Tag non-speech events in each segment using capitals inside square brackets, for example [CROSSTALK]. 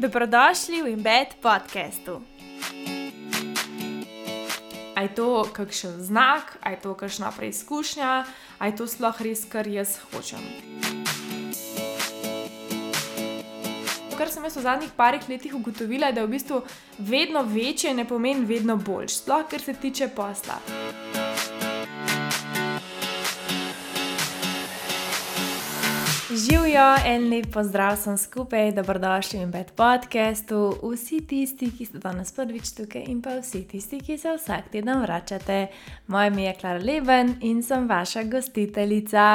Dobrodošli v Embed podkastu. A je to kakšen znak, a je to kakšna preizkušnja, a je to sploh res, kar jaz hočem. Kar sem jaz v zadnjih parih letih ugotovila, je, da v bistvu vedno večje ne pomeni vedno boljš, sploh kar se tiče posla. Živijo en lep pozdrav, sem skupaj, dobrodošli v Bed podcastu. Vsi tisti, ki ste danes prvič tukaj, in pa vsi tisti, ki se vsak teden vračate. Moje ime je Klara Leben in sem vaša gostiteljica.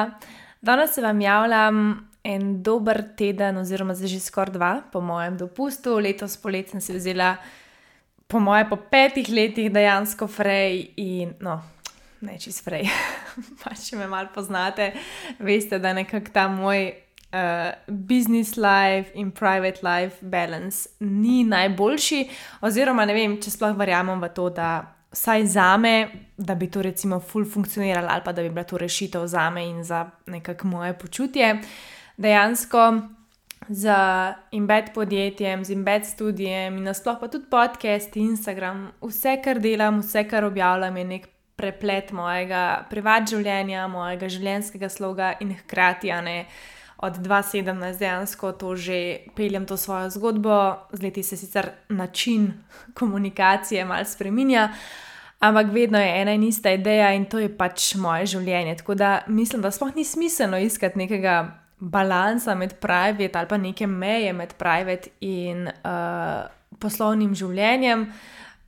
Danes se vam javljam en dober teden, oziroma zdaj že skoraj dva, po mojem dopustu. Letos polet sem si vzela, po moje, po petih letih dejansko frej in no ne čez prej. [LAUGHS] pa če me malo poznate, veste, da nekako ta moj uh, business life in private life balance ni najboljši, oziroma ne vem, če sploh verjamem v to, da vsaj za me, da bi to recimo full funkcioniralo ali pa da bi bila to rešitev za me in za nekako moje počutje. Dejansko. Z embed podjetjem, z embed študijem in nasplošno pa tudi podcast, Instagram, vse, kar delam, vse, kar objavljam, je nek preplet mojega privat življenja, mojega življenjskega sloga in hkrati, a ne od 2017 dejansko to že peljem to svojo zgodbo, z leti se sicer način [LAUGHS] komunikacije mal spreminja. Ampak vedno je ena in ista ideja, in to je pač moje življenje. Tako da mislim, da sploh ni smiselno iskati nekega balansa med private ali pa neke meje med private in uh, poslovnim življenjem.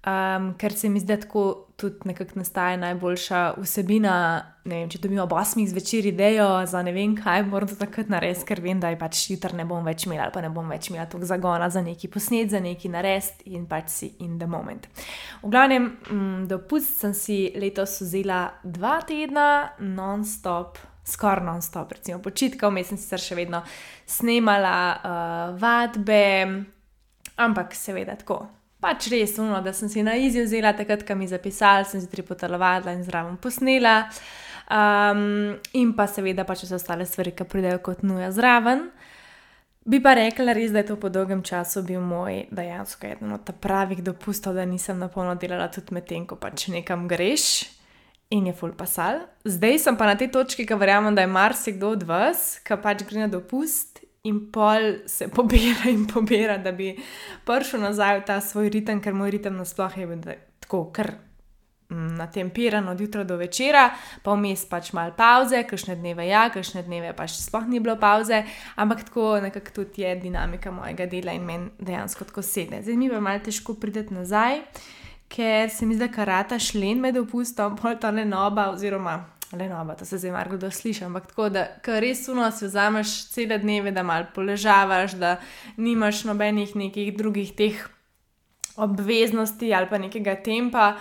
Um, ker se mi zdi, tako tudi nekako nastaja najboljša vsebina. Vem, če dobimo ob 8 zvečer idejo za ne vem kaj, moram to takrat narediti, ker vem, da je pač jutri ne bom več imela, ali pa ne bom več imela toliko zagona za neki posnet, za neki narediti in pač si in the moment. V glavnem, mm, dopust sem si letos vzela dva tedna non-stop. Skoraj non-stop, recimo počitka, vmes sem sicer še vedno snemala uh, vadbe, ampak seveda tako, pač res uno, da sem si na izi vzela takrat, ko mi je zapisal, sem tri potelovala in zraven posnela. Um, in pa seveda pač vse ostale stvari, ki pridejo kot nuja zraven. Bi pa rekla res, da je to po dolgem času bil moj dejansko eden od pravih dopustov, da nisem na polno delala tudi medtem, ko pač nekam greš. In je full pasal. Zdaj sem pa na tej točki, ki verjamem, da je marsikdo od vas, ki pač gre na dopust in pol se pobira in pobira, da bi prišel nazaj v ta svoj ritem, ker moj ritem nasploh je bil tako, ker mm, na tempiran od jutra do večera, pa vmes pač malo pauze, kakšne dneve ja, kakšne dneve pač sploh ni bilo pauze, ampak tako nekako tudi je dinamika mojega dela in meni dejansko tako sedi. Zdaj mi pa malo težko prideti nazaj. Ker se mi zdi, da karata šlen med opustom, pol ta le noba, oziroma Le no, to se zdaj malo kdo sliši, ampak tako, da res uno si vzameš cele dneve, da malo poležavaš, da nimaš nobenih nekih drugih teh obveznosti ali pa nekega tempa,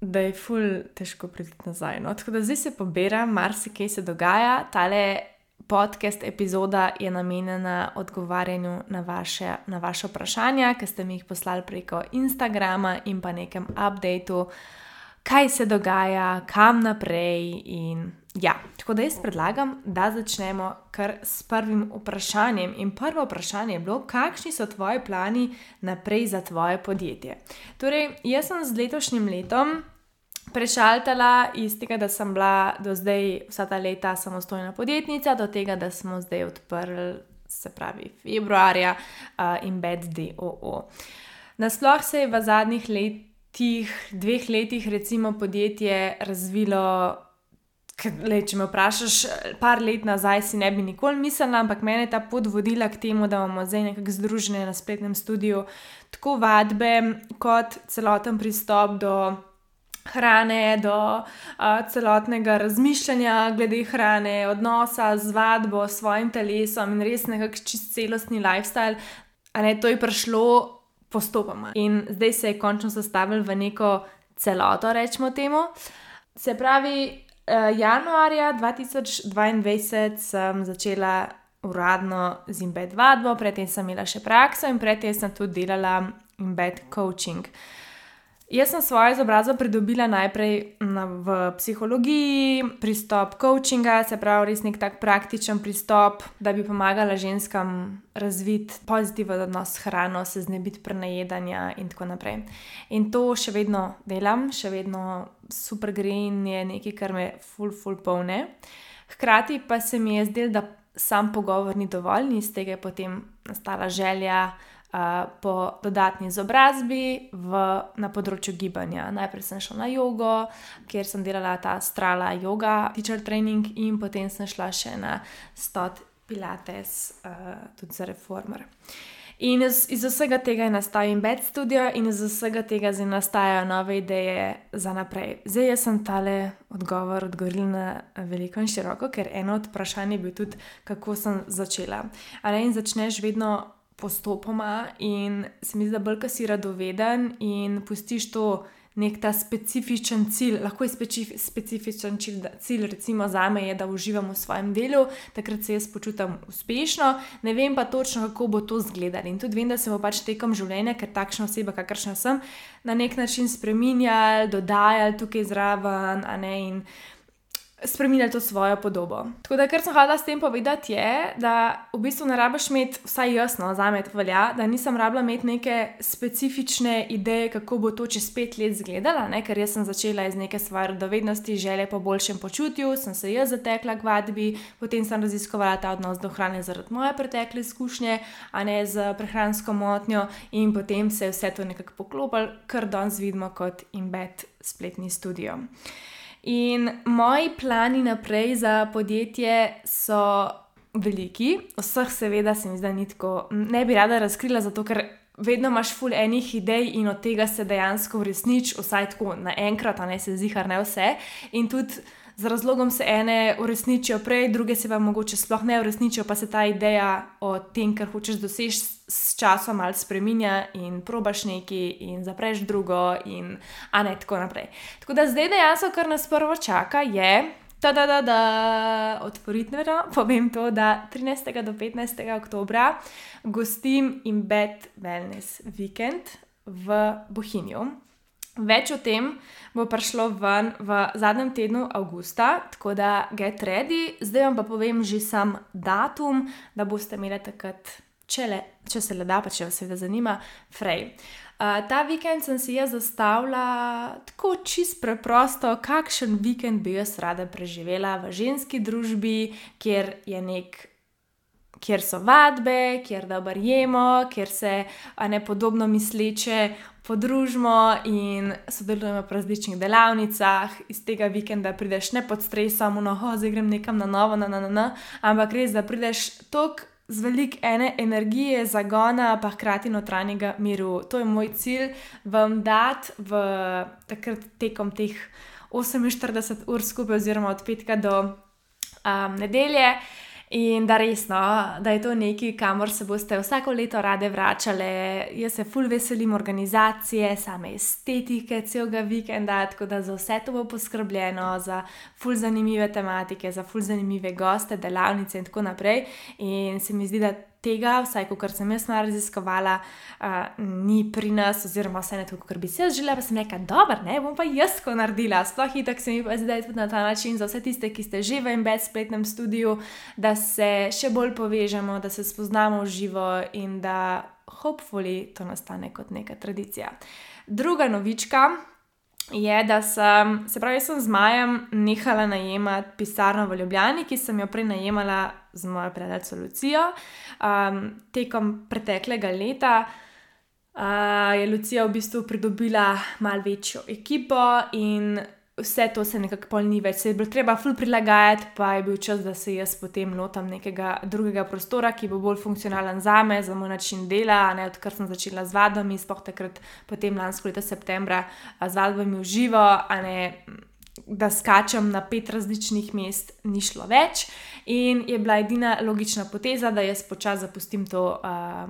da je ful težko priti nazaj. No? Tako da zdaj se pobira, marsikaj se dogaja. Tale podcast epizoda je namenjena odgovarjanju na vaše, na vaše vprašanja, ki ste mi jih poslali preko Instagrama in pa nekem updateu kaj se dogaja, kam naprej. In, ja, tako da jaz predlagam, da začnemo kar s prvim vprašanjem. In prvo vprašanje je bilo, kakšni so tvoji plani naprej za tvoje podjetje. Torej, jaz sem z letošnjim letom. Prešaltala iz tega, da sem bila do zdaj vsa ta leta samostojna podjetnica, do tega, da smo zdaj odprli, se pravi, februarja uh, in BDOO. Nasploh se je v zadnjih letih teh dveh letih, recimo, podjetje razvilo. Le, če me vprašaš, par let nazaj si ne bi nikoli mislila, ampak mene je ta pot vodila k temu, da imamo zdaj nekako združene na spletnem studiu tako vadbe, kot celoten pristop do hrane, do uh, celotnega razmišljanja glede hrane, odnosa z vadbo, s svojim telesom in res nekako čist celostni lifestyle. Ne, to je prišlo postopoma. In zdaj se je končno sestavil v neko celoto, rečemo temu. Se pravi, uh, januarja 2022 sem začela uradno z embed vadbo, predtem sem imela še prakso in predtem sem tudi delala embed coaching. Jaz sem svojo izobrazbo pridobila najprej na, v psihologiji, pristop coachinga, se pravi, res nek tak praktičen pristop, da bi pomagala ženskam razviti pozitiven odnos s hrano, se znebiti prenajedanja in tako naprej. In to še vedno delam, še vedno super green je nekaj, kar me full, full polne. Hkrati pa se mi je zdelo, da sam pogovor ni dovolj in iz tega je potem nastala želja po dodatni izobrazbi v, na področju gibanja. Najprej sem šla na jogo, kjer sem delala ta strala yoga, teacher training, in potem sem šla še na stot Pilates, uh, tudi za reformer. In iz, iz vsega tega je nastal Embed Studio, in iz vsega tega zdaj nastajajo nove ideje za naprej. Zdaj jaz sem tale odgovor odgovorila na veliko in široko, ker eno od vprašanj je bilo tudi, kako sem začela. Ali in začneš vedno postopoma, in se mi zdi, da bolj, ki si radoveden in pustiš to nek ta specifičen cilj, lahko je specif specifičen cilj, da, cilj, recimo za me je, da uživam v svojem delu, takrat se jaz počutim uspešno, ne vem pa točno, kako bo to izgledalo. In tudi vem, da se bo pač tekom življenja, ker takšna oseba, kakršna sem, na nek način spremenjal, dodajal tukaj zraven, a ne in spremenili to svojo podobo. Tako da, kar sem hodila s tem povedati, je, da v bistvu ne rabiš imeti, vsaj jasno, za me to velja, da nisem rabila imeti neke specifične ideje, kako bo to čez pet let izgledalo, ker jaz sem začela iz neke svoje radovednosti, želje po boljšem počutju, sem se jaz zatekla k vadbi, potem sem raziskovala ta odnos do hrane zaradi moje pretekle izkušnje, a ne z prehransko motnjo, in potem se je vse to nekako poklopilo, kar danes vidimo kot imbed spletni studio. In moji plani naprej za podjetje so veliki, vseh, seveda, se mi zdi, da tako, ne bi rada razkrila, zato ker vedno imaš ful enih idej in od tega se dejansko uresniči, vsaj tako naenkrat, a ne se zihar ne vse. In tudi z razlogom se ene uresničijo prej, druge se pa mogoče sploh ne uresničijo, pa se ta ideja o tem, kar hočeš doseči, s časom malo spremenja in probaš nekaj, in zapreš drugo, in ne tako naprej. Tako da zdaj dejansko, kar nas prvo čaka, je. Da, da, da, da, otvoritveno [LAUGHS] povem to, da 13. do 15. oktobra gostim Embed Wellness Weekend v Bohinju. Več o tem bo prišlo ven v zadnjem tednu avgusta, tako da get ready. Zdaj vam pa povem že sam datum, da boste imeli takrat, če, le, če se le da, pa če vas seveda zanima, frej. Uh, ta vikend sem si jaz zastavila tako čist preprosto, kakšen vikend bi jaz rada preživela v ženski družbi, kjer je nek kjer so vadbe, kjer dobro jemo, kjer se ne podobno misleče podružimo in sodelujemo v različnih delavnicah. Iz tega vikenda prideš ne pod stresom, no, zdaj grem nekam na novo, na, na, na, na, ampak res, da prideš tok. Z veliko ene energije, zagona, pa hkrati notranjega miru. To je moj cilj, vam dati v takrat tekom teh 48 ur skupaj, oziroma od petka do um, nedelje. In da resno, da je to nekaj, kamor se boste vsako leto rade vračale. Jaz se ful veselim organizacije, same estetike celega vikenda, tako da za vse to bo poskrbljeno, za ful zanimive tematike, za ful zanimive goste, delavnice in tako naprej. In se mi zdi, da tega, vsaj kot sem jaz raziskovala, uh, ni pri nas, oziroma vse ne tako, kot bi si jaz želela, pa sem rekla, dobro, ne bom pa jaz to naredila. Sploh in tako se mi zdaj tudi na ta način za vse tiste, ki ste že v embed spletnem studiu, da se še bolj povežemo, da se spoznamo v živo in da hopefully to nastane kot neka tradicija. Druga novička, je, da sem, se pravi, sem z Majem nehala najemati pisarno v Ljubljani, ki sem jo prej najemala z mojo prijateljico Lucijo. Um, tekom preteklega leta uh, je Lucija v bistvu pridobila malo večjo ekipo in vse to se nekako pol ni več, se je bilo treba ful prilagajati, pa je bil čas, da se jaz potem lotam nekega drugega prostora, ki bo bolj funkcionalen za me, za moj način dela, ne odkar sem začela z vadbami, spoh takrat potem lansko leto septembra z vadbami v živo, ne. Da skačem na pet različnih mest, ni šlo več, in je bila edina logična poteza, da jaz počasi zapustim to uh,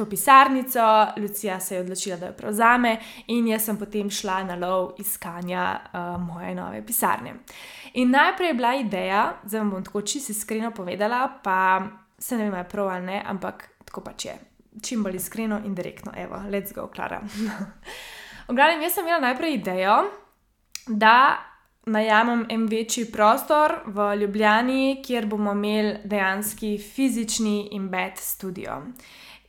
to pisarnico, Lucija se je odločila, da jo prevzame, in jaz sem potem šla na lov iskanja uh, moje nove pisarne. In najprej je bila ideja, zdaj vam bom tako čisto iskreno povedala, pa se ne vem, je prav ali ne, ampak tako pač je. Čim bolj iskreno in direktno, evo, let's go, Klara. [LAUGHS] V glavnem, jaz sem imela najprej idejo, da najamem en večji prostor v Ljubljani, kjer bomo imeli dejansko fizični in bed studio.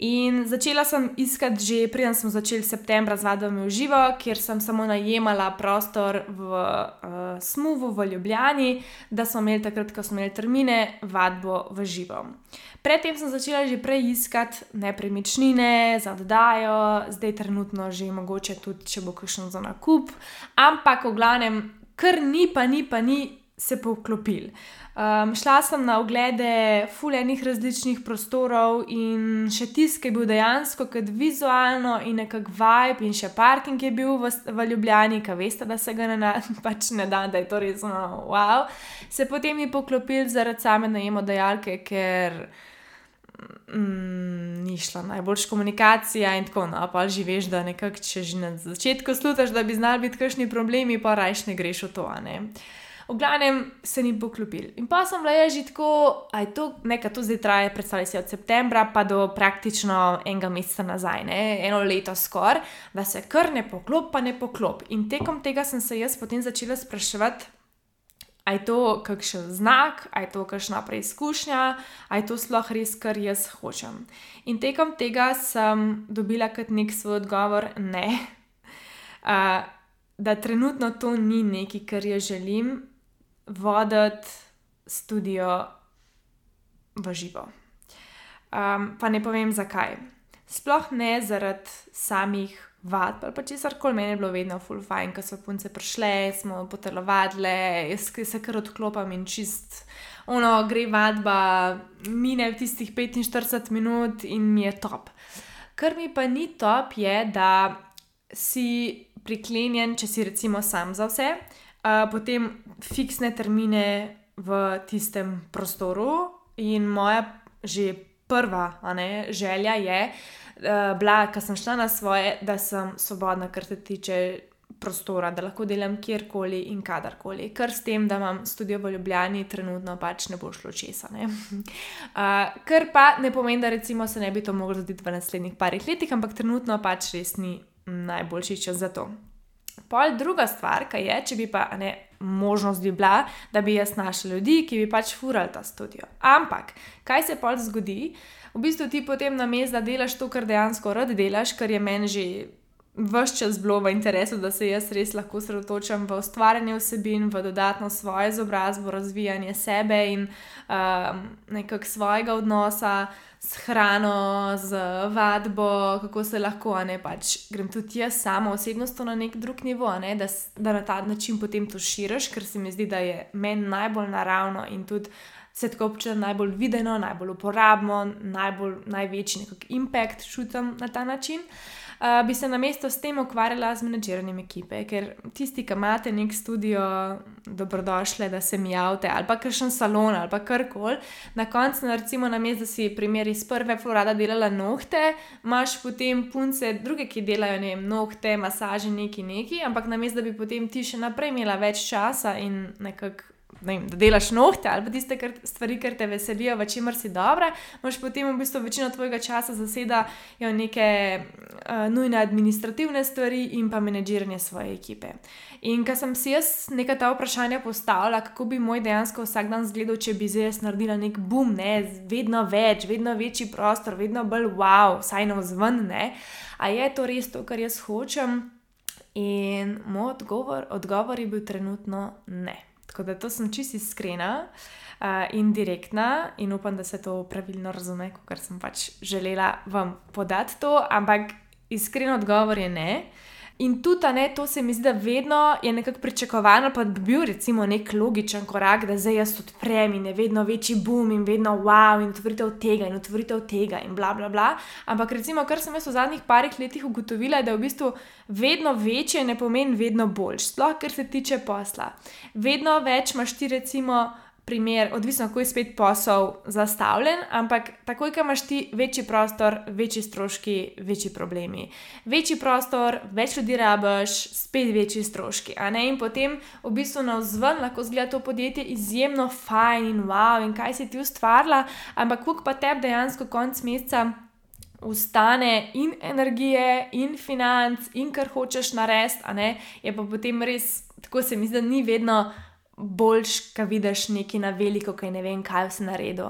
In začela sem iskati že, preden smo začeli septembra z vadbami v živo, kjer sem samo najemala prostor v uh, Smuvu v Ljubljani, da smo imeli takrat, ko smo imeli termine, vadbo v živo. Predtem sem začela že prej iskati nepremičnine za oddajo, zdaj trenutno že mogoče tudi, če bo kakšen za nakup, ampak v glavnem, kar ni, pa ni, pa ni se poklopil. Um, šla sem na oglede fulejnih različnih prostorov in še tisk je bil dejansko kot vizualno in nekako vibe, in še parking je bil v, v Ljubljani, ki veste, da se ga ne, [LAUGHS] pač ne da, da je to res no, wow. Se potem je poklopil zaradi same najemodajalke, ker. Mm, ni šla najboljša komunikacija in tako naprej. No, pa že veš, da nekako, če že na začetku slutaš, da bi znali biti kakšni problemi, pa rajš ne greš v to. Ne? V glavnem se ni poklopil. In pa sem bila že tako, da je to nekaj, to zdaj traja, predstavljaj si od septembra pa do praktično enega meseca nazaj, ne? eno leto skoraj, da se kar ne poklop, pa ne poklop. In tekom tega sem se jaz potem začela spraševati. A je to kakšen znak, a je to kakšna preizkušnja, a je to sploh res, kar jaz hočem. In tekom tega sem dobila kot nek svoj odgovor, ne, uh, da trenutno to ni nekaj, kar jaz želim, voditi studio v živo. Um, pa ne povem zakaj. Sploh ne zaradi samih vad, ali pa česar koli meni je bilo vedno full fajn, ko so punce prišle, smo potelovadile, jaz se kar odklopam in čist. Ono gre vadba, mine v tistih 45 minut in mi je top. Kar mi pa ni top, je, da si priklenjen, če si recimo sam za vse, uh, potem fiksne termine v tistem prostoru. In moja že prva ne, želja je uh, bila, ker sem šla na svoje, da sem svobodna, kar se tiče. Prostora, da lahko delam kjerkoli in kadarkoli, kar s tem, da imam studio v Ljubljani, trenutno pač ne bo šlo česa. Uh, [LAUGHS] kar pa ne pomeni, da recimo se ne bi to moglo zgoditi v naslednjih parih letih, ampak trenutno pač res ni najboljši čas za to. Pol druga stvar, kaj je, če bi pa ne, možnost bi bila, da bi jaz našla ljudi, ki bi pač furali ta studio. Ampak, kaj se pol zgodi? V bistvu ti potem na mestu, delaš to, kar dejansko rad delaš, kar je meni že vse čas bilo v interesu, da se jaz res lahko sredotočam v ustvarjanje vsebin, v dodatno svojo izobrazbo, razvijanje sebe in um, nekako svojega odnosa s hrano, z vadbo, kako se lahko, a ne pač grem tudi jaz sama osebnostno na nek drug nivo, ne, da, da na ta način potem to širiš, ker se mi zdi, da je meni najbolj naravno in tudi. Se tako občutim najbolj videno, najbolj uporabno, najbolj, največji impact čutim na ta način. Uh, bi se na mesto s tem ukvarjala z menedžiranjem ekipe, ker tisti, ki imate nek studio, dobrodošle, da se mi javite, ali pa kakšen salon ali karkoli. Na koncu, recimo, na mestu, si primer iz prve florada delala nohte, imaš potem punce, druge, ki delajo ne vem, nohte, masaže, neki neki, ampak na mestu, da bi potem ti še naprej imela več časa in nekako vem, da delaš nohte ali pa tiste kar, stvari, ki te veselijo, v čemer si dobra, imaš potem v bistvu večino tvojega časa zasedajo neke uh, nujne administrativne stvari in pa menedžiranje svoje ekipe. In ko sem si jaz nekaj ta vprašanja postavila, kako bi moj dejansko vsak dan izgledal, če bi zdaj naredila nek boom, ne, vedno več, vedno večji prostor, vedno bolj wow, saj na vzven, ne. A je to res to, kar jaz hočem? In moj odgovor, odgovor je bil trenutno ne. Tako da to sem čisto iskrena uh, in direktna, in upam, da se to pravilno razume, kot sem pač želela vam podati to, ampak iskren odgovor je ne. In tudi ne, to se mi zdi, da vedno je nekako pričakovano, pa bi bil recimo nek logičen korak, da zdaj jaz odprem in je vedno večji boom in vedno wow in otvoritev tega in otvoritev tega in bla bla bla. Ampak recimo, kar sem jaz v zadnjih parih letih ugotovila, je, da v bistvu vedno večje ne pomeni vedno boljš, sploh kar se tiče posla. Vedno več imaš ti recimo primer, odvisno kako je spet posel zastavljen, ampak takoj, ko imaš ti večji prostor, večji stroški, večji problemi. Večji prostor, več ljudi rabaš, spet večji stroški. In potem v bistvu na vzven lahko zgleda to podjetje izjemno fajn in wow, in kaj si ti ustvarila, ampak kuk pa tebi dejansko konc meseca ustane in energije, in financ, in kar hočeš narediti, je pa potem res, tako se mi zdi, da ni vedno boljš, kaj vidiš nekaj na veliko, kaj ne vem, kaj vse naredil.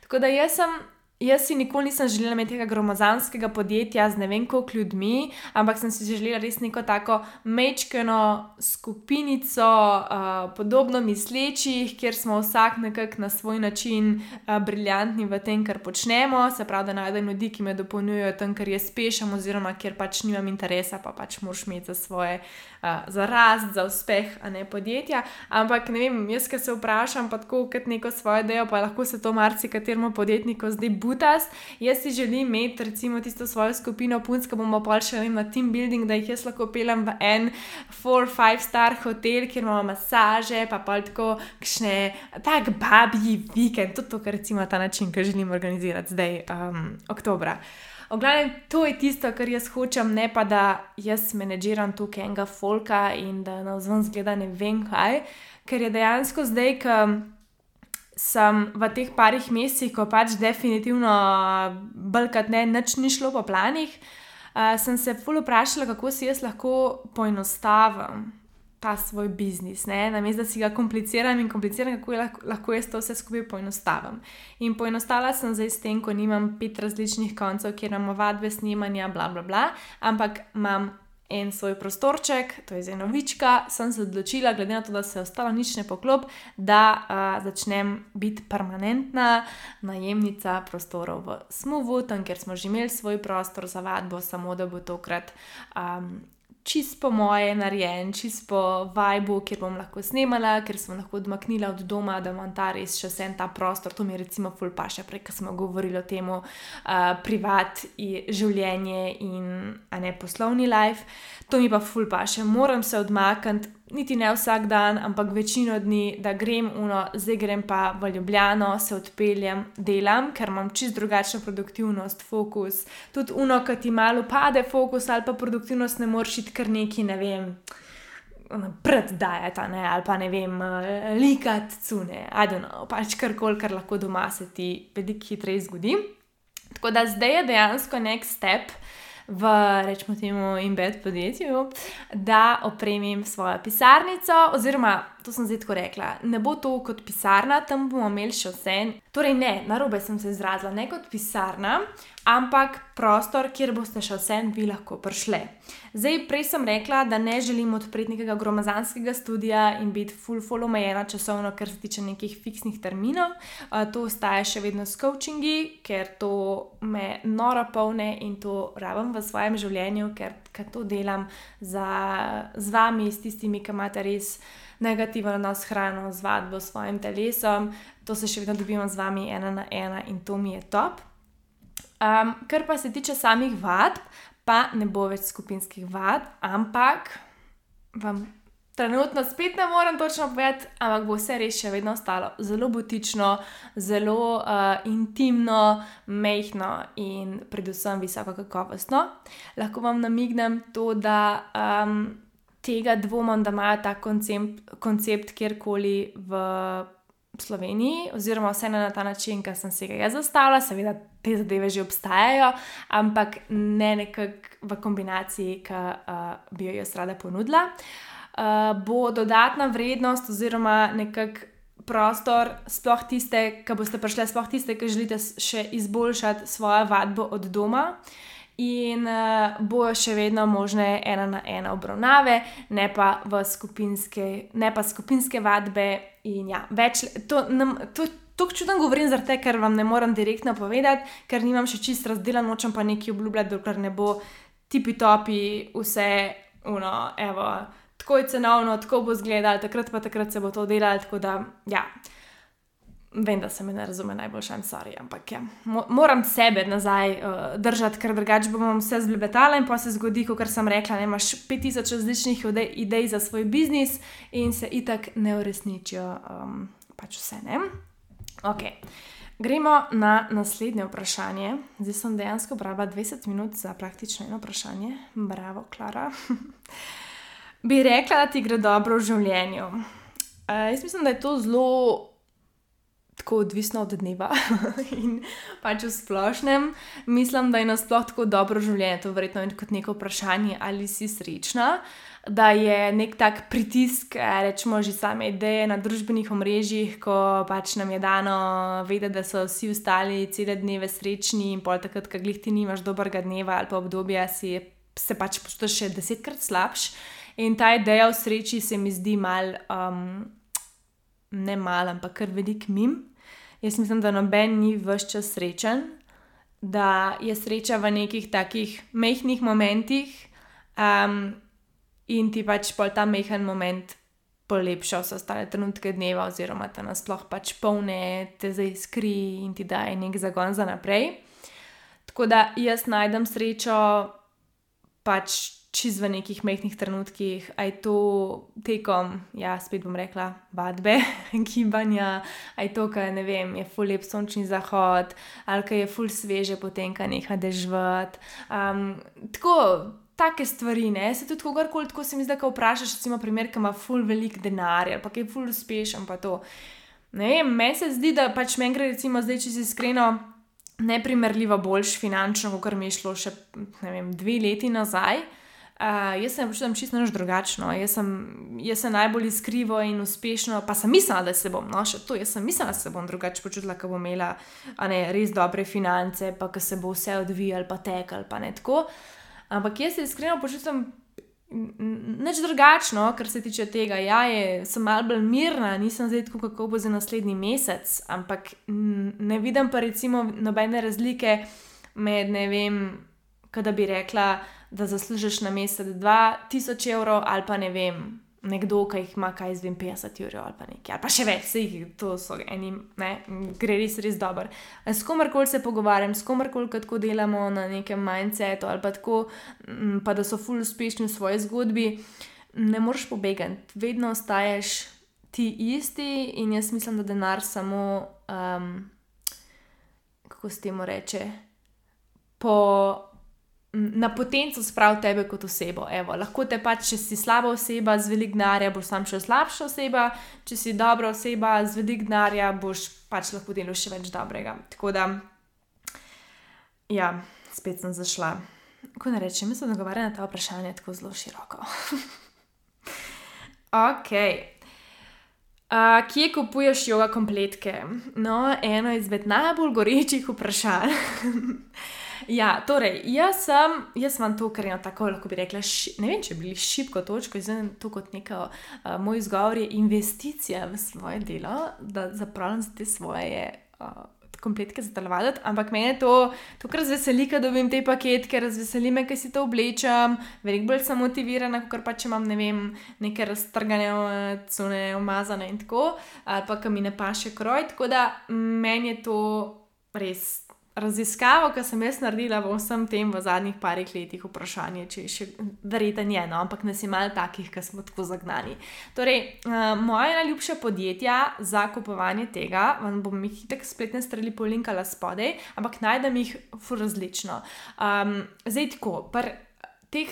Tako da jaz sem Jaz si nikoli nisem želela imeti tega gromozanskega podjetja z ne vem koliko ljudmi, ampak sem si želela res neko tako mečkeno skupinico, uh, podobno mislečih, kjer smo vsak nekako na svoj način uh, briljantni v tem, kar počnemo. Se pravi, da najdem ljudi, ki me dopolnjujejo tam, kar jaz pešem, oziroma kjer pač nimam interesa, pa pač moraš imeti za svoje, uh, za rast, za uspeh, a ne podjetja. Ampak ne vem, jaz, ki se vprašam, pa tako kot neko svoje delo, pa lahko se to marsikateremu podjetniku zdaj butas. Jaz si želim imeti, recimo, tisto svojo skupino punc, ki bomo pa še na team building, da jih jaz lahko pelem v en 4-5 star hotel, kjer imamo masaže, pa pa tako kšne, tak babji vikend, tudi to, kar recimo ta način, ki želim organizirati zdaj, um, oktobra. Oglavnem, to je tisto, kar jaz hočem, ne pa da jaz menedžiram tukaj enega folka in da na vzven zgleda ne vem kaj, ker je dejansko zdaj, ki sem v teh parih mesecih, ko pač definitivno brkat ne, nič ni šlo po planih, uh, sem se ful vprašala, kako si jaz lahko poenostavim ta svoj biznis. Namesto da si ga kompliciram in kompliciram, kako lahko, lahko jaz to vse skupaj poenostavim. In poenostavila sem zdaj s tem, ko nimam pet različnih koncev, kjer imamo vadbe, snemanja, bla bla bla, ampak imam en svoj prostorček, to je zdaj novička, sem se odločila, glede na to, da se je ostalo nič ne poklop, da uh, začnem biti permanentna najemnica prostorov v Smovu, tam kjer smo že imeli svoj prostor za vadbo, samo da bo tokrat um, čist po moje narejen, čist po vibu, kjer bom lahko snemala, ker sem lahko odmaknila od doma, da imam ta res še vse ta prostor. To mi je recimo ful pa še prej, smo govorili o tem, uh, privat življenje in ne poslovni life. To mi pa ful pa še, moram se odmakniti niti ne vsak dan, ampak večino dni, da grem uno, zdaj grem pa v Ljubljano, se odpeljem, delam, ker imam čist drugačno produktivnost, fokus. Tudi uno, ki ti malo pade fokus ali pa produktivnost, ne moreš iti kar neki, ne vem. Preddajati, ali pa ne vem, likati, cune, ajdo, pač karkoli, kar lahko doma se ti veliko hitreje zgodi. Tako da zdaj je dejansko nek step, v, rečemo, temu embed podjetju, da opremim svojo pisarnico, oziroma to sem zdaj tako rekla, ne bo to kot pisarna, tam bomo imeli še vse. Torej, ne, na robe sem se izrazila, ne kot pisarna, ampak prostor, kjer boste še vse vi lahko prišli. Zdaj, prej sem rekla, da ne želim odpreti nekega gromazanskega studia in biti full full omejena časovno, kar se tiče nekih fiksnih terminov. To ostaje še vedno s coachingi, ker to me nora polne in to rabim v svojem življenju, ker, ker to delam za, z vami, s tistimi, ki imate res negativen odnos s hrano, z vadbo, s svojim telesom. To se še vedno dobimo z vami ena na ena in to mi je top. Um, kar pa se tiče samih vad, pa ne bo več skupinskih vad, ampak vam trenutno spet ne morem točno povedati, ampak bo vse res še vedno ostalo zelo butično, zelo uh, intimno, mehko in predvsem visoko kakovostno. Lahko vam namignem to, da. Um, Tega dvomim, da imajo ta koncept, koncept kjerkoli v Sloveniji, oziroma vse na ta način, ki sem si ga jaz zastavila, seveda te zadeve že obstajajo, ampak ne nekako v kombinaciji, ki uh, bi jo jaz rada ponudila. Uh, bo dodatna vrednost, oziroma nekako prostor, sploh tiste, ki boste prišli, sploh tiste, ki želite še izboljšati svojo vadbo od doma. In uh, bo še vedno možne ena na ena obravnave, ne pa skupinske, ne pa skupinske vadbe. In ja, več, to, nam, to, to čudno govorim, zato ker vam ne morem direktno povedati, ker nimam še čist razdeljen, nočem pa nekaj obljubljati, dokler ne bo tipi topi, vse, uno, evo, tako je cenovno, tako bo izgledalo, takrat pa takrat se bo to delalo. Tako da, ja. Vem, da se mi ne razume najboljša, sorry, ampak ja. moram sebe nazaj uh, držati, ker drugače bom vse zblebetala in pa se zgodi, kot sem rekla, da imaš 5000 različnih idej za svoj biznis in se itak ne uresničijo, um, pač vse ne. Ok. Gremo na naslednje vprašanje. Zdaj sem dejansko brala 20 minut za praktično eno vprašanje. Bravo, Klara. [LAUGHS] Bi rekla, da ti gre dobro v življenju. Uh, jaz mislim, da je to zelo tako odvisno od dneva. [LAUGHS] in pač v splošnem mislim, da je nasplošno tako dobro življenje, to verjetno je kot neko vprašanje, ali si srečna. Da je nek tak pritisk, rečemo že same ideje na družbenih omrežjih, ko pač nam je dano vedeti, da so vsi ostali cele dneve srečni in pol takrat, ko glih ti nimaš dobrega dneva ali pa obdobja, si se pač počutiš še desetkrat slabš. In ta ideja o sreči se mi zdi mal. Um, ne malo, ampak kar velik mim. Jaz mislim, da noben ni vse čas srečen, da je sreča v nekih takih mehkih momentih um, in ti pač pol ta mehen moment polepša vse ostale trenutke dneva, oziroma te nasploh pač polne, te zaiskri in ti daje nek zagon za naprej. Tako da jaz najdem srečo pač čez v nekih mehkih trenutkih, aj to tekom, ja, spet bom rekla, vadbe, [LAUGHS] gibanja, aj to, kaj ne vem, je full lep sončni zahod, ali kaj je full sveže, potem kaj neha dežvat. Um, tako. Take stvari, ne, se tudi kogarkoli tako se mi zdi, da vprašaš, recimo, primer, ki ima ful velik denar ali pa je ful uspešen, pa to. Ne vem, meni se zdi, da pač meni gre, recimo, zdaj, če si iskreno, neprimerljivo boljš finančno, kot mi je šlo še, ne vem, dve leti nazaj. Uh, jaz sem počutim čisto nešto drugačno. Jaz sem, jaz sem najbolj iskrivo in uspešno, pa sem mislila, da se bom, no še to, jaz sem mislila, da se bom drugače počutila, ko bom imela ne, res dobre finance, pa ko se bo vse odvijalo, pa tekalo, pa ne tako. Ampak jaz se iskreno počutim neč drugačno, kar se tiče tega. Ja, je, sem malce bolj mirna, nisem zdaj tako, kako bo za naslednji mesec, ampak ne vidim pa recimo nobene razlike med, ne vem, kada bi rekla da zaslužiš na mesec 2000 evrov, ali pa ne vem, nekdo, ki jih ima, kaj zvem, 50 evrov ali pa nekaj, ali pa še več, jih to so eni, ne, gre res, res dobro. S komarkoli se pogovarjam, s komarkoli tako delamo na nekem mindsetu ali pa tako, pa da so ful uspešni v svoji zgodbi, ne moreš pobegati, vedno ostaješ ti isti in jaz mislim, da denar samo, um, kako se temu reče. Po na potencu spravi tebe kot osebo. Evo, lahko te pač, če si slaba oseba z velik denarja, boš sam še slabša oseba, če si dobra oseba z velik denarja, boš pač lahko delal še več dobrega. Tako da, ja, spet sem zašla. Ko ne rečem, mislim, da odgovarjam na ta vprašanja tako zelo široko. [LAUGHS] ok. Uh, kje kupuješ joga kompletke? No, eno izmed najbolj gorečih vprašanj. [LAUGHS] Ja, torej, jaz sem, jaz imam to, kar je tako, lahko bi rekla, ši, ne vem, če bi bili šibko točko, zdaj to kot neka uh, moj izgovor je investicija v svoje delo, da zapravljam za te svoje. Uh, Kompletke za telovaditi, ampak meni je to, to kar razveseli, da dobim te paketke, razveseli me, ker si to oblečem, veliko bolj sem motivirana, kot pa če imam ne vem, neke raztrgane, cune, umazane in tako, ali pa kam mi ne paše kroj. Tako da meni je to res raziskavo, ki sem jaz naredila v vsem tem v zadnjih parih letih, vprašanje, če je še verjeten je, no, ampak nas je malo takih, ki smo tako zagnani. Torej, uh, moje najljubše podjetja za kupovanje tega, vam bom jih tako spletne strani polinkala spodaj, ampak najdem jih fur različno. Um, zdaj tako, pri teh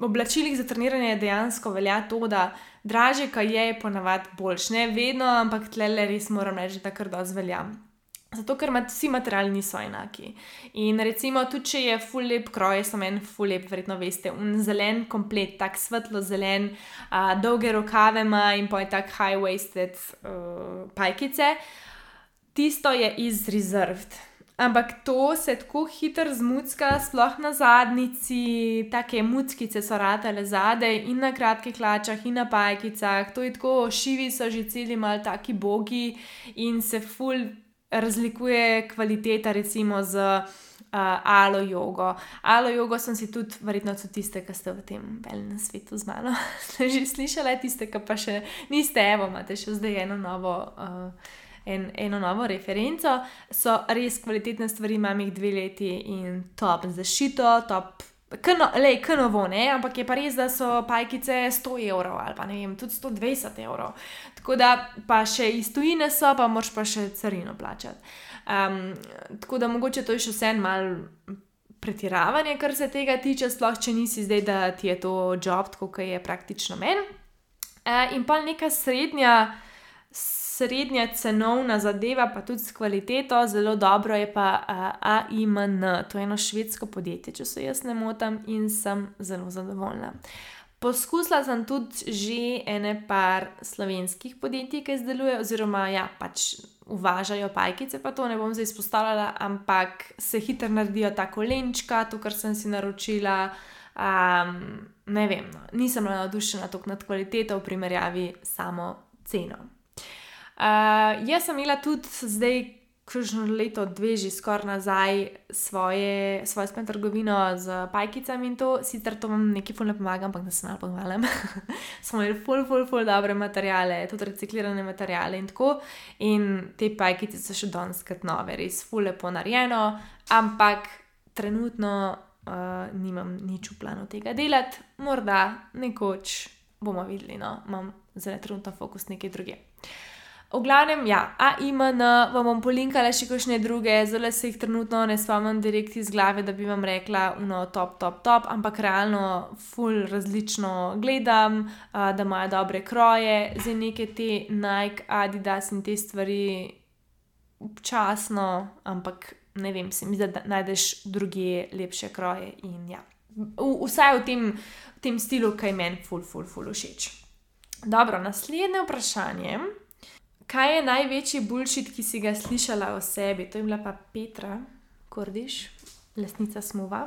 oblačilih za treniranje dejansko velja to, da draže, kaj je, je ponavadi boljš. Ne vedno, ampak tle res moram reči, da kar dosti velja. Zato, ker vsi materiali niso enaki. In recimo, tudi če je full lep kroj, sem en full lep, verjetno veste, un zelen komplet, tako svetlo zelen, uh, dolge rokave ima in pa je tako high-waisted uh, pajkice. Tisto je iz reserved. Ampak to se tako hitro zmucka, sploh na zadnici, take muckice so ratele zadaj in na kratkih hlačah in na pajkicah. To je tako, šivi so že celi mal taki bogi in se full razlikuje kvaliteta, recimo z uh, alo jogo. Alo jogo sem si tudi, verjetno so tiste, ki ste v tem velnem svetu z mano, [LAUGHS] ste že slišali, tiste, ki pa še niste, evo, imate še zdaj eno novo. Uh, En, eno novo referenco, so res kvalitetne stvari, imam jih dve leti in top zašito, top Le, kanovo, ne, ampak je pa res, da so pajkice 100 evrov ali pa ne vem, tudi 120 evrov. Tako da pa še iz tujine so, pa moš pa še carino plačati. Um, tako da mogoče to je še vse malo pretiravanje, kar se tega tiče, sploh če nisi zdaj, da ti je to job, kot je praktično meni. Uh, in pa neka srednja srednja cenovna zadeva, pa tudi s kvaliteto, zelo dobro je pa AIMN, to je eno švedsko podjetje, če se jaz ne motim, in sem zelo zadovoljna. Poskusila sem tudi že ene par slovenskih podjetij, ki izdelujejo, oziroma ja, pač uvažajo pajkice, pa to ne bom zdaj izpostavljala, ampak se hitro naredijo ta kolenčka, to, kar sem si naročila. Um, ne vem, no. nisem navdušena tako nad kvaliteto v primerjavi samo ceno. Uh, jaz sem imela tudi zdaj, kružno leto, dve že skoraj nazaj, svoje, svojo spet trgovino z pajkicami in to, sicer to vam nekaj fulno pomaga, ampak da se malo pohvalim. [LAUGHS] Smo imeli ful, ful, ful, dobre materiale, tudi reciklirane materiale in tako. In te pajkice so še danes kot nove, res ful, lepo narejeno, ampak trenutno uh, nimam nič v planu tega delati, morda nekoč bomo videli, no, imam zdaj trenutno fokus nekaj druge. V glavnem, ja, AIMN vam bom polinkala še kakšne druge, zelo se jih trenutno ne spomnim direkt iz glave, da bi vam rekla, no, top, top, top, ampak realno, full različno gledam, uh, da imajo dobre kroje, za neke te Nike, Adidas in te stvari občasno, ampak ne vem, se mi zdi, da najdeš druge lepše kroje. In, ja. v, vsaj v tem, v tem stilu, ki je meni ful, ful, ful všeč. Dobro, naslednje vprašanje. Kaj je največji bulšit, ki si ga slišala o sebi? To je bila pa Petra, Kordiš, lesnica Smuva.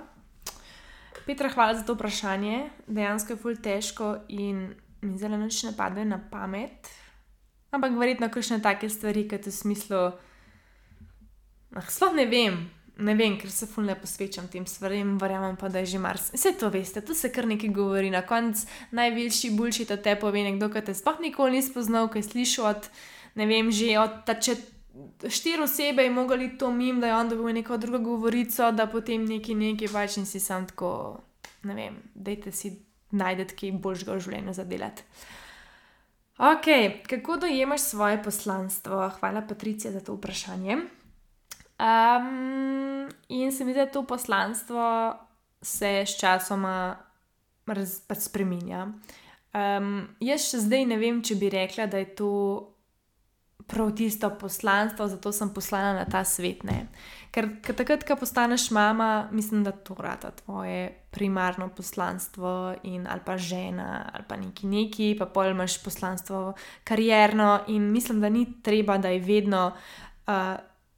Petra, hvala za to vprašanje. Dejansko je ful težko in mi zelo noč ne pade na pamet. Ampak verjetno kakšne take stvari, kot v smislu. Ah, sploh ne vem, ne vem, ker se fulno posvečam tem stvarem, verjamem pa, da je že mars. Vse to veste, tu se kar nekaj govori. Na koncu največji bulšit od te pove nekdo, ki te sploh nikoli ni spoznal, ki je slišal od, ne vem, že od tače. Štiri osebe je mogli to mim, da je on dobil neko drugo govorico, da potem neki neki pač in si sam tako, ne vem, dajte si najdete kaj boljšega v življenju za delati. Ok, kako dojemaš svoje poslanstvo? Hvala, Patricija, za to vprašanje. Um, in se mi zdi, da to poslanstvo se s časoma pač spremenja. Um, jaz še zdaj ne vem, če bi rekla, da je to prav tisto poslanstvo, zato sem poslana na ta svet. Ne. Ker takrat, ko postaneš mama, mislim, da to rata tvoje primarno poslanstvo, in, ali pa žena, ali pa neki neki, pa pol imaš poslanstvo karjerno, in mislim, da ni treba, da je vedno. Uh,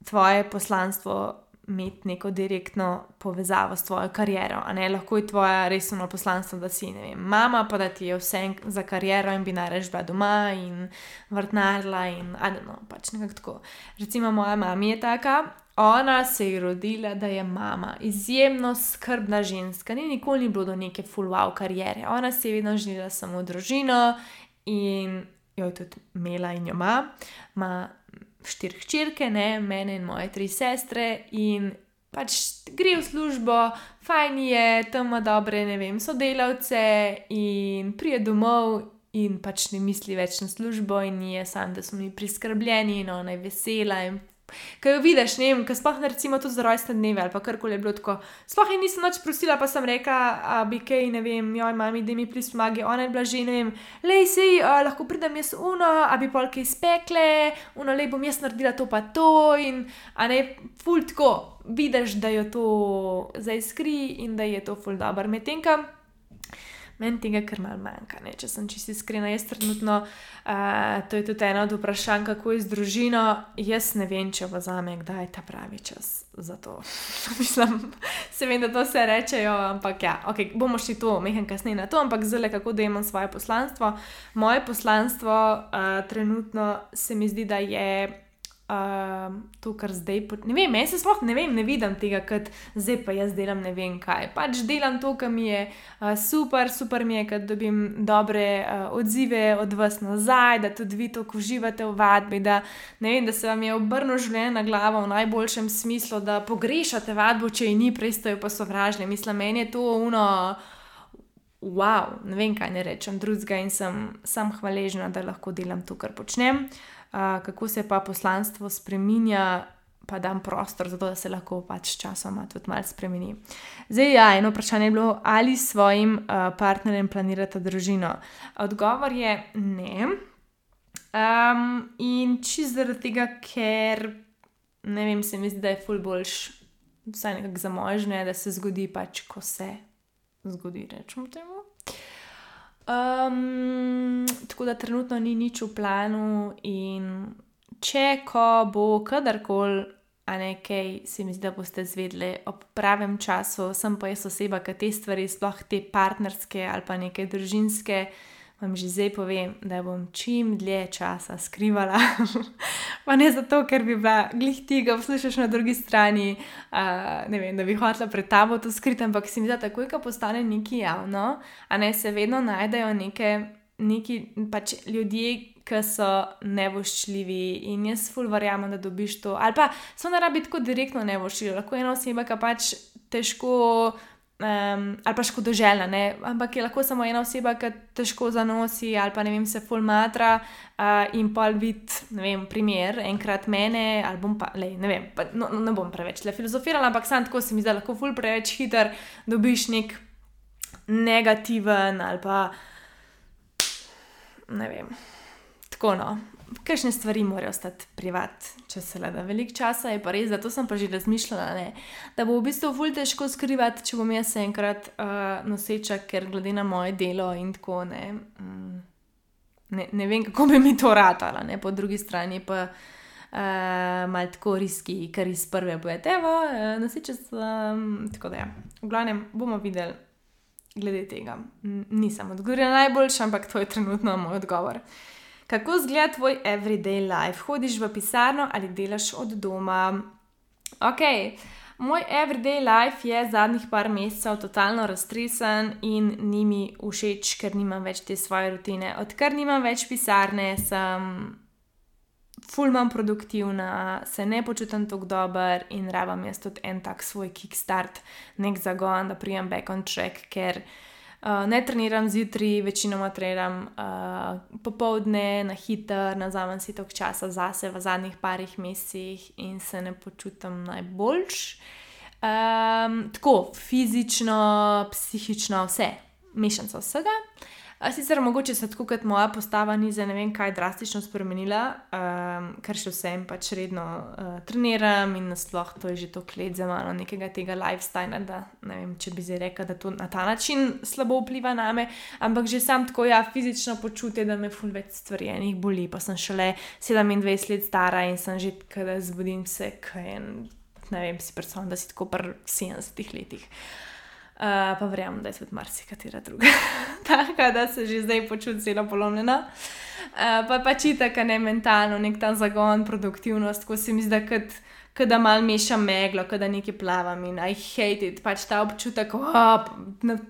tvoje poslanstvo imeti neko direktno povezavo s tvojo kariero. Lahko je tvoje resno poslanstvo, da si vem, mama, pa da ti je vse za kariero in bi najraž bila doma in vrtnarila in adeno, pač nekako tako. Recimo moja mama je taka. Ona se je rodila, da je mama, izjemno skrbna ženska, ni nikoli ni bilo do neke full-wow karijere. Ona se je vedno želela samo družino in jo je tudi imela in jo ima. Ma štiri hčerke, ne, mene in moje tri sestre, in pač gre v službo, fajn je, tam ima dobre, ne vem, sodelavce, in prije domov. In pač ne misli več na službo, in je sam, da smo mi priskrbljeni, in ona je vesela, in Kaj jo vidiš, ne vem, kaj sploh ne recimo tudi za rojstne dneve ali kar koli je bilo tako. Sploh je nisem več prosila, pa sem rekla, da bi kaj, ne vem, joj, mami, da mi prismagi. Ona je bila že, ne vem, le si, lahko pridem jaz uno, a bi polke izpekle, uno le bom jaz naredila to pa to. In, a ne, ful tako, vidiš, da jo to zdaj skri in da je to ful dobro. Medtem, meni tega kar mal manjka. Ne? Če sem čisto iskrena, jaz trenutno, uh, to je tudi eno od vprašanj, kako je z družino. Jaz ne vem, če bo za me kdaj ta pravi čas za to. [LAUGHS] Mislim, se vem, da to vse rečejo, ampak ja, okay, bomo šli to, mehen kasneje na to, ampak zelo, kako da imam svoje poslanstvo. Moje poslanstvo uh, trenutno se mi zdi, da je uh, to, kar zdaj. Ne vem, jaz se sploh ne vem, ne vidim tega, kot zdaj pa jaz delam ne vem kaj. Pač delam to, kar mi je uh, super, super mi je, da dobim dobre uh, odzive od vas nazaj, da tudi vi to uživate v vadbi, da, vem, da se vam je obrnilo življenje na glavo v najboljšem smislu, da pogrešate vadbo, če ji ni, prej ste jo pa sovražni. Mislim, meni je to uno. Wow, ne vem, kaj ne rečem drugega, in sem, sem hvaležna, da lahko delam to, kar počnem. Uh, kako se pa poslanstvo spremenja, pa dam prostor za to, da se lahko pač časoma tudi malo spremeni. Zdaj, ja, eno vprašanje je bilo, ali s svojim uh, partnerjem planirate družino. Odgovor je ne. Um, in čez zaradi tega, ker ne vem, se mi zdi, da je ful boljš, vsaj nekako za možne, da se zgodi pač, ko se zgodi, rečemo temu. Um, tako da trenutno ni nič v planu, in če ko bo kadarkoli, a ne kaj, se mi zdi, da boste zvedeli ob pravem času, sem pa jaz oseba, ki te stvari, sploh te partnerske ali pa neke družinske, vam že zdaj povem, da bom čim dlje časa skrivala. [LAUGHS] pa ne zato, ker bi bila glih tega, poslušaš na drugi strani, uh, ne vem, da bi hotela pred tabo to skriti, ampak se mi zdi, da takoj, ko postane nekaj javno, a ne se vedno najdejo neke. Neki pač ljudje, ki so nevoščljivi in jaz ful verjamem, da dobiš to. Ali pa samo ne rabi tako direktno nevoščljivo, lahko ena oseba, ki pač težko. Um, ali pa škodoželjna, ne? ampak je lahko samo ena oseba, ki težko zanosi, ali pa ne vem, se fulmatra uh, in pa vid, ne vem, primer, enkrat mene, ali bom pa, lej, ne vem, pa, no, no, ne bom preveč le filozofirala, ampak sam tako se mi zdi, lahko ful preveč hiter dobiš nek negativen ali pa ne vem. Tako no, kakšne stvari morajo ostati privat, če se le da veliko časa, je pa res, zato sem pa že razmišljala, ne, da bo v bistvu ful težko skrivati, če bom jaz enkrat uh, noseča, ker glede na moje delo in tako ne. Mm, ne, ne vem, kako bi mi to ratala, ne po drugi strani pa. Uh, Mal tako riski, kar iz prve boje, evo, uh, noseča sem. Tako da, ja. v glavnem bomo videli, glede tega. Nisem odgovorila najboljši, ampak to je trenutno moj odgovor. Uh, Kako izgleda tvoj everyday life? Hodiš v pisarno ali delaš od doma? Ok, moj everyday life je zadnjih par mesecev totalno raztresen in ni mi všeč, ker nimam več te svoje rutine. Odkar nimam več pisarne, sem fulman produktivna, se ne počutim tako dober in rabam jaz tudi en tak svoj kickstart, nek zagon, da prijem back on track, ker. Uh, ne treniram zjutraj, večinoma treniram uh, popovdne, na hitro, nazamem si toliko časa zase v zadnjih parih mesecih in se ne počutim najboljš. Um, tako fizično, psihično, vse, mešanica vsega. Uh, Sicer mogoče se tako kot moja postava ni za ne vem kaj drastično spremenila, um, ker še vsem pač redno uh, treniram in nasploh to je že to klet za mano nekega tega lifestyla, da ne vem, če bi zdaj rekel, da to na ta način slabo vpliva na me, ampak že sam tako ja, fizično počutje, da me ful več stvari enih boli, pa sem šele 27 let stara in sem že, kada zbudim se, kaj je, ne vem, si predstavljam, da si tako pri 70 letih. Uh, pa verjamem, da je tudi marsikatera druga. [LAUGHS] Tako da se že zdaj počutim zelo polomljena. Uh, pa pač tako ne mentalno, nek ta zagon, produktivnost, ko se mi zdi, da, da mal mešam meglo, da nekaj plavam in I hate it, pač ta občutek, oh,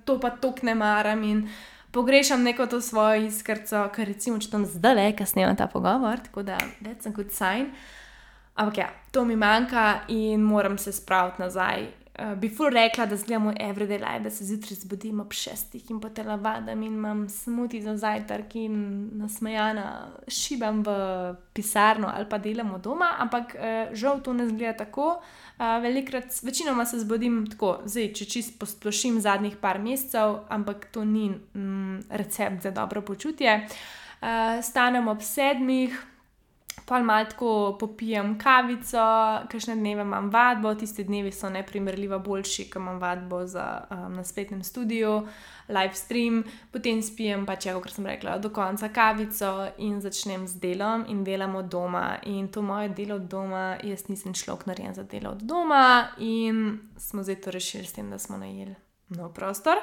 to pa tok ne maram in pogrešam neko to svojo iskrco, ker recimo, če tam zdaj le, kasneje ta pogovor, tako da, that's a good sign. Ampak ja, to mi manjka in moram se spraviti nazaj uh, bi ful rekla, da zgledam moj everyday life, da se zjutraj zbudim ob šestih in potem vadam in imam smuti za zajtrk in nasmejana šibam v pisarno ali pa delam od doma, ampak uh, žal to ne zgleda tako. Uh, velikrat, večinoma se zbudim tako, zdaj, če čist posplošim zadnjih par mesecev, ampak to ni mm, recept za dobro počutje. Uh, stanem ob sedmih, pa malo tako popijem kavico, kakšne dneve imam vadbo, tiste dnevi so neprimerljivo boljši, ker imam vadbo za, um, na spletnem studiu, live stream, potem spijem pa če, kot sem rekla, do konca kavico in začnem z delom in delam od doma. In to moje delo od doma, jaz nisem človek narejen za delo od doma in smo zdaj to rešili s tem, da smo najeli nov prostor.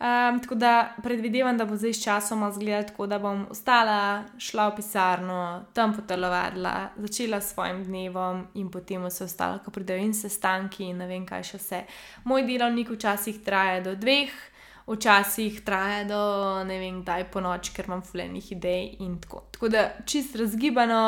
Um, tako da predvidevam, da bo zdaj s časom izgledalo tako, da bom ostala, šla v pisarno, tam potelovadila, začela s svojim dnevom in potem vse ostalo, ko pridejo in sestanki in ne vem kaj še vse. Moj delovnik včasih traja do dveh, včasih traja do ne vem kdaj po noč, ker imam fulejnih idej in tako. Tako da čist razgibano,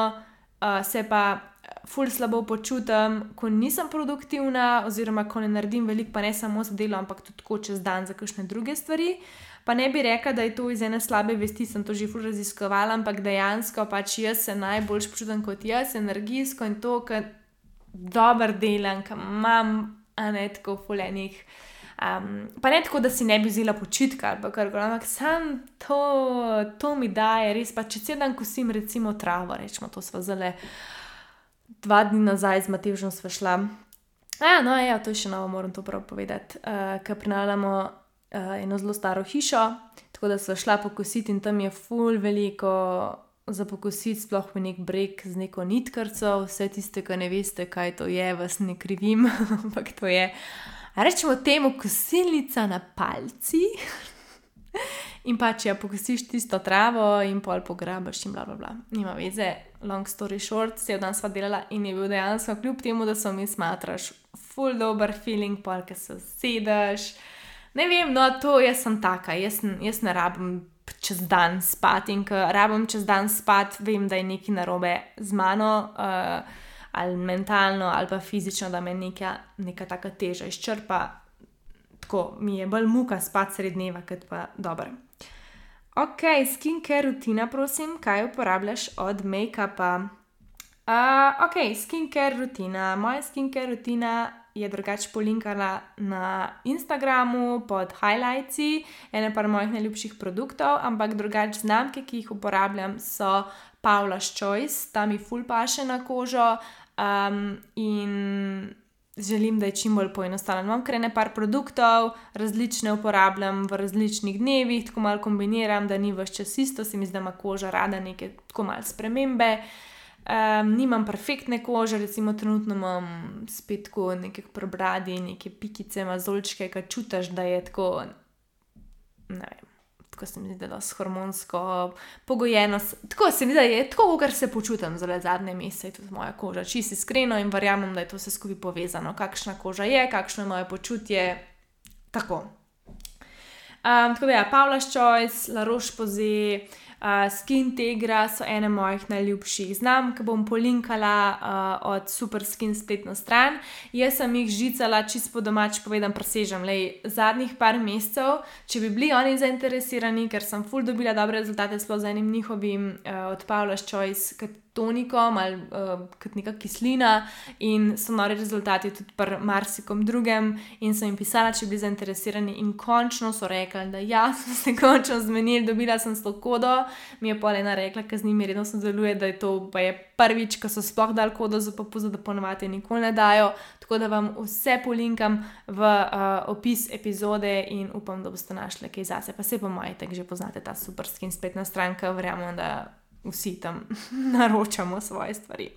uh, se pa ful slabo počutim, ko nisem produktivna, oziroma ko ne naredim veliko, pa ne samo za delo, ampak tudi tako čez dan za kakšne druge stvari. Pa ne bi rekla, da je to iz ene slabe vesti, sem to že ful raziskovala, ampak dejansko pač jaz se najbolj počutim kot jaz, energijsko in to, ker dober delam, ker imam, a ne tako fulenih. Um, pa ne tako, da si ne bi vzela počitka ali kar koli, ampak sam to, to mi daje, res pa če cel dan kosim, recimo travo, rečemo, to smo zale dva dni nazaj z Matežom sva šla. Ja, no, ja, to je še novo, moram to prav povedati. Uh, Ker prenavljamo uh, eno zelo staro hišo, tako da sva šla pokositi in tam je full veliko za pokositi, sploh v nek breg z neko nitkarco. Vse tiste, ki ne veste, kaj to je, vas ne krivim, [LAUGHS] ampak to je. Rečemo temu kosilnica na palci. In pa če pokosiš tisto travo in pol pograbiš, in bla, bla, bla. Nima veze, long story short, se je dan sva delala in je bil dejansko, kljub temu, da so mi smatraš, full dober feeling, pol, ki se sedeš. Ne vem, no, to jaz sem taka, jaz, jaz ne rabim čez dan spati in ker rabim čez dan spati, vem, da je nekaj narobe z mano. Uh, Ali mentalno, ali pa fizično, da me neka, neka taka teža izčrpa, tako mi je bolj muka spati sred dneva, kot pa dobro. Ok, skincare rutina, prosim, kaj uporabljaš od make-upa? Uh, ok, skincare rutina. Moja skincare rutina je drugače polinkana na Instagramu pod highlightsi, ene pa mojih najljubših produktov, ampak drugače znamke, ki jih uporabljam, so Paula's Choice, tam mi full paše na kožo. Um, in želim, da je čim bolj poenostavljen. Imam kar nekaj produktov, različne uporabljam v različnih dnevih, tako malo kombiniram, da ni vse čas isto, se mi zdi, da ima koža rada neke tako malce spremembe. Um, nimam perfektne kože, recimo trenutno imam spet tako neke prebradi, neke pikice, mazolčke, ki čutiš, da je tako, ne vem, tako se mi zdi, da je hormonsko pogojeno. Tako se mi zdi, da je tako, kar se počutim za zadnje mesece, tudi moja koža. Čisto iskreno in verjamem, da je to vse skupaj povezano, kakšna koža je, kakšno je moje počutje. Tako. Um, tako da je ja, Pavlaš Choice, La Roche Posay. Uh, Skin Tegra so ene mojih najljubših znamk, ki bom polinkala uh, od Super Skin spletno stran. Jaz sem jih žicala, čisto domač povedam, presežem le zadnjih par mesecev. Če bi bili oni zainteresirani, ker sem full dobila dobre rezultate, sploh z enim njihovim uh, od Pavlaš Choice, tonikom ali uh, kot neka kislina, in so nori rezultati tudi pri marsikom drugem. In sem jim pisala, če bi zainteresirani, in končno so rekli, da ja, [LAUGHS] sem se končno zmenil, dobila sem to kodo. Mi je pa ena rekla, ker z njimi redno sodeluje, da je to pa je prvič, ko so sploh dal kodo za popuzo, da ponovadi nikoli ne dajo. Tako da vam vse polinkam v uh, opis epizode in upam, da boste našli kaj zase. Pa se po mojem, tako že poznate ta super skin spletna stranka, verjamem, da vsi tam [LAUGHS] naročamo svoje stvari.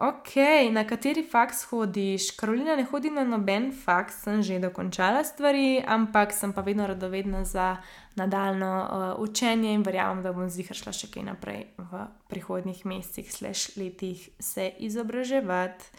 Ok, na kateri faks hodiš? Karolina ne hodi na noben faks, sem že dokončala stvari, ampak sem pa vedno radovedna za nadaljno uh, učenje in verjamem, da bom zvihršla še kaj naprej v prihodnjih mesecih, slash letih se izobraževati.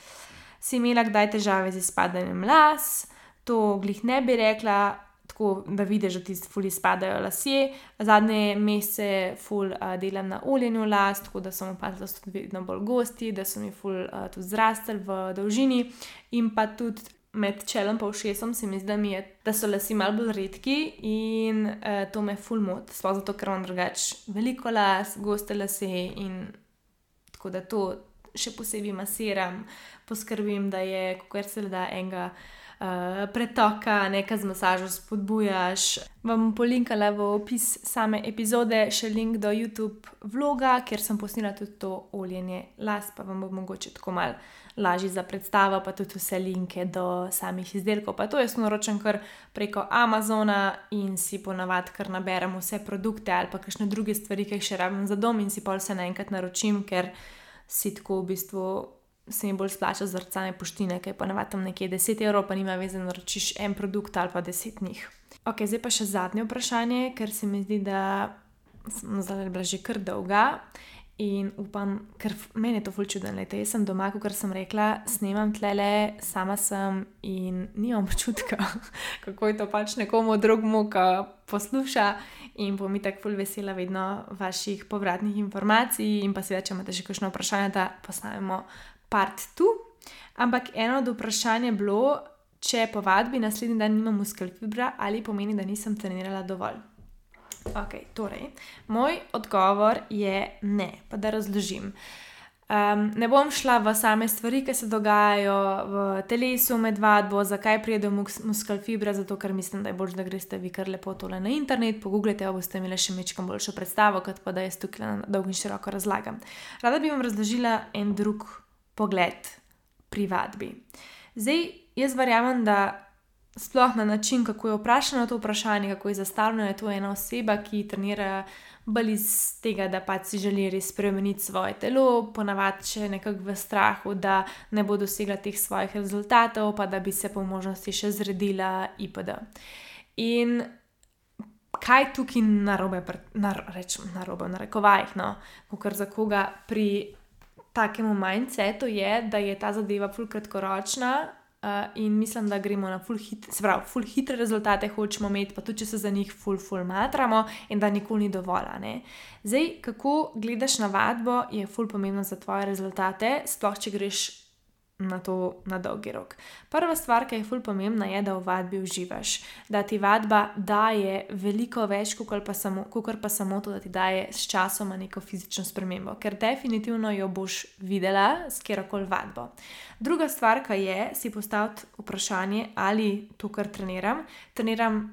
Si imela kdaj težave z izpadanjem las? To glih ne bi rekla, tako da vidiš, da ti fuli spadajo lasje. Zadnje mesece ful uh, delam na oljenju las, tako da sem opazila, da so tudi vedno bolj gosti, da so mi ful uh, tudi zrastel v dolžini in pa tudi. Med čelom in všesom se mi zdi, da, mi je, da so lasi malo bolj redki in uh, to me fulmot, sploh zato, ker imam drugače veliko las, goste lase in tako da to še posebej masiram, poskrbim, da je, kako se le da, enega uh, pretoka, nekaj z masažo spodbujaš. Vam polinkala v opis same epizode še link do YouTube vloga, kjer sem posnela tudi to oljenje las, pa vam bo mogoče tako mal lažje za predstavo, pa tudi vse linke do samih izdelkov. Pa to jaz naročam kar preko Amazona in si ponavadi kar naberem vse produkte ali pa kakšne druge stvari, ki jih še rabim za dom in si pa vse naenkrat naročim, ker si tako v bistvu se mi bolj splača zrcane poštine, ki je pa navadno nekje 10 evrov, pa nima veze, da naročiš en produkt ali pa deset njih. Ok, zdaj pa še zadnje vprašanje, ker se mi zdi, da sem zdaj bila že kar dolga. In upam, ker meni je to fulč čudno, da sem doma, kot sem rekla, snemam tlele, sama sem in nimam občutka, [LAUGHS] kako je to pač nekomu drugemu, ki posluša. In bom tako fulj vesela vedno vaših povratnih informacij. In pa seveda, če imate še kakšno vprašanje, da postavimo part tu. Ampak eno od vprašanj je bilo, če po vadbi naslednji dan nimam muskelfibra ali pomeni, da nisem trenirala dovolj. Ok, torej, moj odgovor je ne, pa da razložim. Um, ne bom šla v same stvari, ki se dogajajo v telesu med vadbo, zakaj pride do muskal fibra, zato ker mislim, da je bolje, da greste vi kar lepo tole na internet, pogooglite, pa boste imeli še mečkam boljšo predstavo, kot pa da jaz tukaj na dolgo in široko razlagam. Rada bi vam razložila en drug pogled pri vadbi. Zdaj, jaz verjamem, da sploh na način, kako je vprašano to vprašanje, kako je zastavljeno, je to ena oseba, ki trenira bolj iz tega, da pač si želi res spremeniti svoje telo, ponavadi še nekako v strahu, da ne bo dosegla teh svojih rezultatov, pa da bi se po možnosti še zredila IPD. In kaj tukaj narobe, nar, rečem, narobe, na rekovajih, no, kar za koga pri takemu mindsetu je, da je ta zadeva fulj kratkoročna, Uh, in mislim, da gremo na full, hit, pravi, full hitre rezultate, hočemo imeti, pa tudi če se za njih full, full matramo, in da nikoli ni dovolj. Zdaj, kako gledaš na vadbo, je full pomembno za tvoje rezultate, sploh če greš na to na dolgi rok. Prva stvar, ki je fulj pomembna, je, da v vadbi uživaš, da ti vadba daje veliko več, kot pa, pa samo to, da ti daje s časom neko fizično spremembo, ker definitivno jo boš videla s kjerkoli vadbo. Druga stvar, ki je, si postaviti vprašanje, ali to, kar treniram, treniram.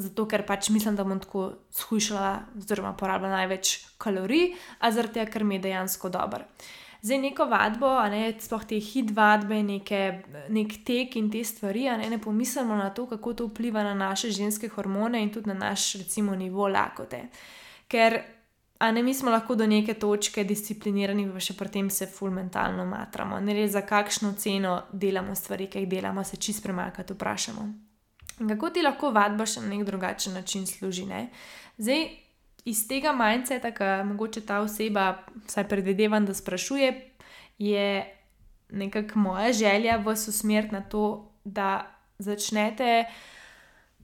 Zato, ker pač mislim, da bom tako shujšala, oziroma porabila največ kalorij, a zaradi tega, ker mi je dejansko dobro. Zdaj neko vadbo, ne, sploh te hit vadbe, neke, nek tek in te stvari, ne, ne pomislimo na to, kako to vpliva na naše ženske hormone in tudi na naš, recimo, nivo lakote. Ker, a ne, mi smo lahko do neke točke disciplinirani, pa še pri tem se fulmentalno matramo. Ne res za kakšno ceno delamo stvari, ki jih delamo, se čist premakati vprašamo. In kako ti lahko vadba še na nek drugačen način služi? Ne? Zdaj, iz tega mindseta, ki mogoče ta oseba, vsaj predvidevam, da sprašuje, je nekako moja želja vas usmeriti na to, da začnete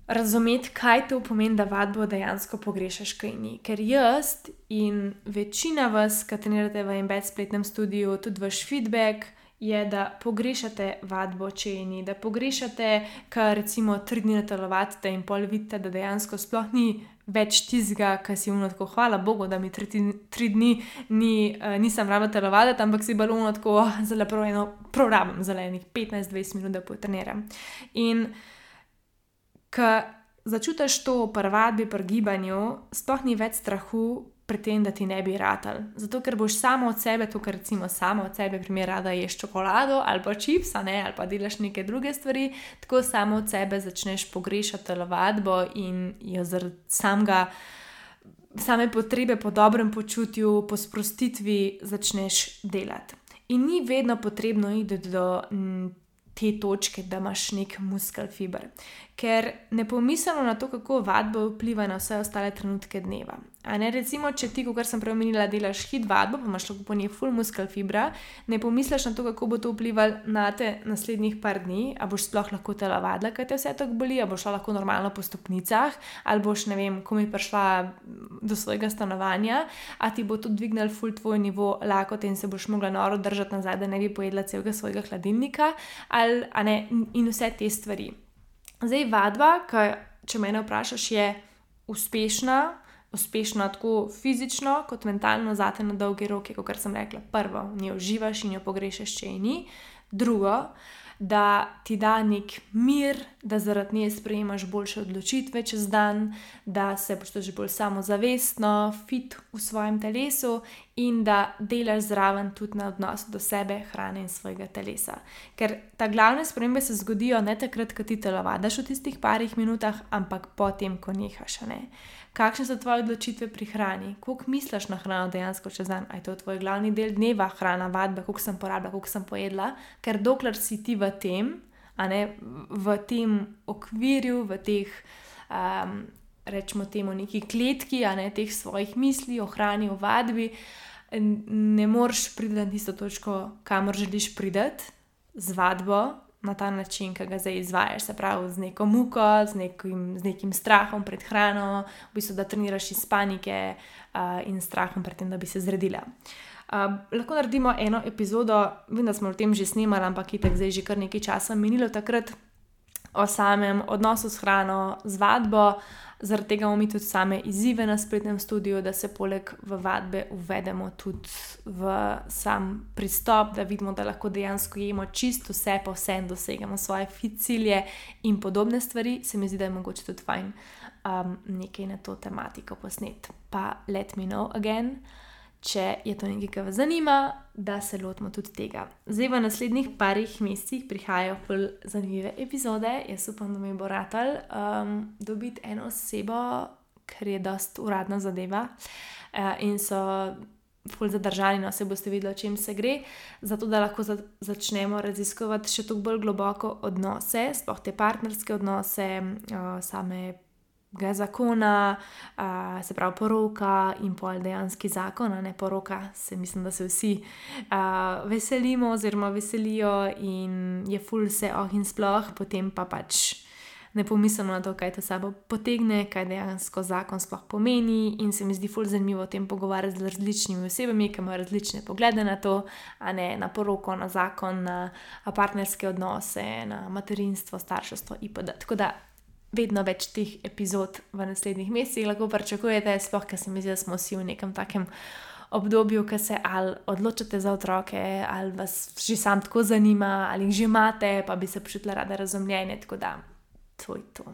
razumeti, kaj to pomeni, da vadbo dejansko pogrešaš, kaj ni. Ker jaz in večina vas, ki trenirate v enem spletnem studiu, tudi vaš feedback. Je, da pogrešate vadbo, če je ni, da pogrešate, kar recimo tri dni telovadite in pol vidite, da dejansko sploh ni več tizga, ki si umno tako, hvala Bogu, da mi tri, tri dni ni, uh, nisem rabila telovaditi, ampak si bolj umno tako, oh, zelo prav eno, prav rabim zelenih 15-20 minut, da potreniram. In ko začutiš to pri vadbi, pri gibanju, sploh ni več strahu pri tem, da ti ne bi ratal. Zato, ker boš samo od sebe, to, kar recimo samo od sebe, primer, da ješ čokolado ali pa čips, ali pa delaš neke druge stvari, tako samo od sebe začneš pogrešati telovadbo in jo zaradi samega. Same potrebe po dobrem počutju, po sprostitvi, začneš delati. In ni vedno potrebno iti do te točke, da imaš nek muskel fiber. Ker ne pomislimo na to, kako vadba vpliva na vse ostale trenutke dneva. Ne, recimo, če ti, kot sem prej omenila, delaš hit vadbo, pa imaš lahko po njej full muskel fibra, ne pomisliš na to, kako bo to vplivalo na te naslednjih par dni, a boš sploh lahko telovadila, kaj te vse tako boli, a boš šla lahko normalno po stopnicah, ali boš, ne vem, komi prišla do svojega stanovanja, a ti bo to dvignil full tvoj nivo lakote in se boš mogla noro držati nazaj, da ne bi pojedla celega svojega hladilnika, ali, ne, in vse te stvari. Zdaj, vadba, ki, če me vprašaš, je uspešna uspešno, tako fizično, kot mentalno, zate na dolge roke, kot sem rekla. Prvo, v njej uživaš in jo pogrešaš, če je ni. Drugo, da ti da nek mir, da zaradi nje sprejemaš boljše odločitve čez dan, da se počutiš bolj samozavestno, fit v svojem telesu in da delaš zraven tudi na odnosu do sebe, hrane in svojega telesa. Ker ta glavne spremembe se zgodijo ne takrat, ko ti telovadaš v tistih parih minutah, ampak potem, ko nehaš. Ne? Kakšne so tvoje odločitve pri hrani, koliko misliš na hrano dejansko čez dan, to je tvoj glavni del dneva, hrana, vadba, koliko sem porabila, koliko sem pojedla, ker dokler si ti v tem, ne, v tem okvirju, v teh, um, rečemo temu, neki kletki, a ne teh svojih misli o hrani, o vadbi, ne moreš priti na tisto točko, kamor želiš priti z vadbo, na ta način, ki ga zdaj izvajaš, se pravi z neko muko, z nekim, z nekim strahom pred hrano, v bistvu da treniraš iz panike uh, in strahom pred tem, da bi se zredila. Uh, lahko naredimo eno epizodo, vem, da smo o tem že snimali, ampak je tako zdaj že kar nekaj časa minilo takrat. o samem odnosu s hrano, z vadbo. Zaradi tega imamo tudi same izzive na spletnem studiu, da se poleg vadbe uvedemo tudi v sam pristop, da vidimo, da lahko dejansko jemo čisto vse, pa vse in dosegamo svoje cilje in podobne stvari. Se mi zdi, da je mogoče tudi fajn um, nekaj na to tematiko posnet. Pa let me know again če je to nekaj, kar vas zanima, da se lotimo tudi tega. Zdaj, v naslednjih parih mesecih prihajajo bolj zanimive epizode. Jaz upam, da mi bo ratelj um, dobiti eno osebo, ker je dost uradna zadeva uh, in so. Ful zadržani, no se boste videli, o čem se gre, zato da lahko za, začnemo raziskovati še toliko bolj globoko odnose, sploh te partnerske odnose, uh, same zakona, uh, se pravi poroka in pol dejanski zakon, ne poroka, se mislim, da se vsi uh, veselimo oziroma veselijo in je ful vse oh in sploh, potem pa pač. Ne pomislimo na to, kaj to sabo potegne, kaj dejansko zakon sploh pomeni, in se mi zdi fully zanimivo o tem pogovarjati z različnimi osebami, ki imajo različne poglede na to, a ne na poroko, na zakon, na partnerske odnose, na materinstvo, starševstvo. Tako da vedno več teh epizod v naslednjih mesecih lahko pričakujete, sploh, ker se mi zdi, da smo vsi v nekem takem obdobju, ki se ali odločate za otroke, ali vas že sam tako zanima, ali jih že imate, pa bi se počutili rada razumljene. Tako da, to je to.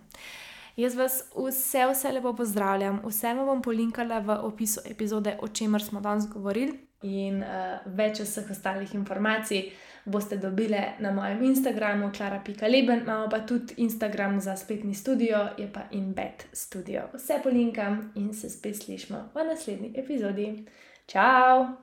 Jaz vas vse, vse lepo pozdravljam, vse vam bom polinkala v opisu epizode, o čemer smo danes govorili, in uh, več vseh ostalih informacij boste dobili na mojem Instagramu, klara.leben, imamo pa tudi Instagram za spletni studio, je pa InBed Studio. Vse polinkam in se spet slišmo v naslednji epizodi. Ciao!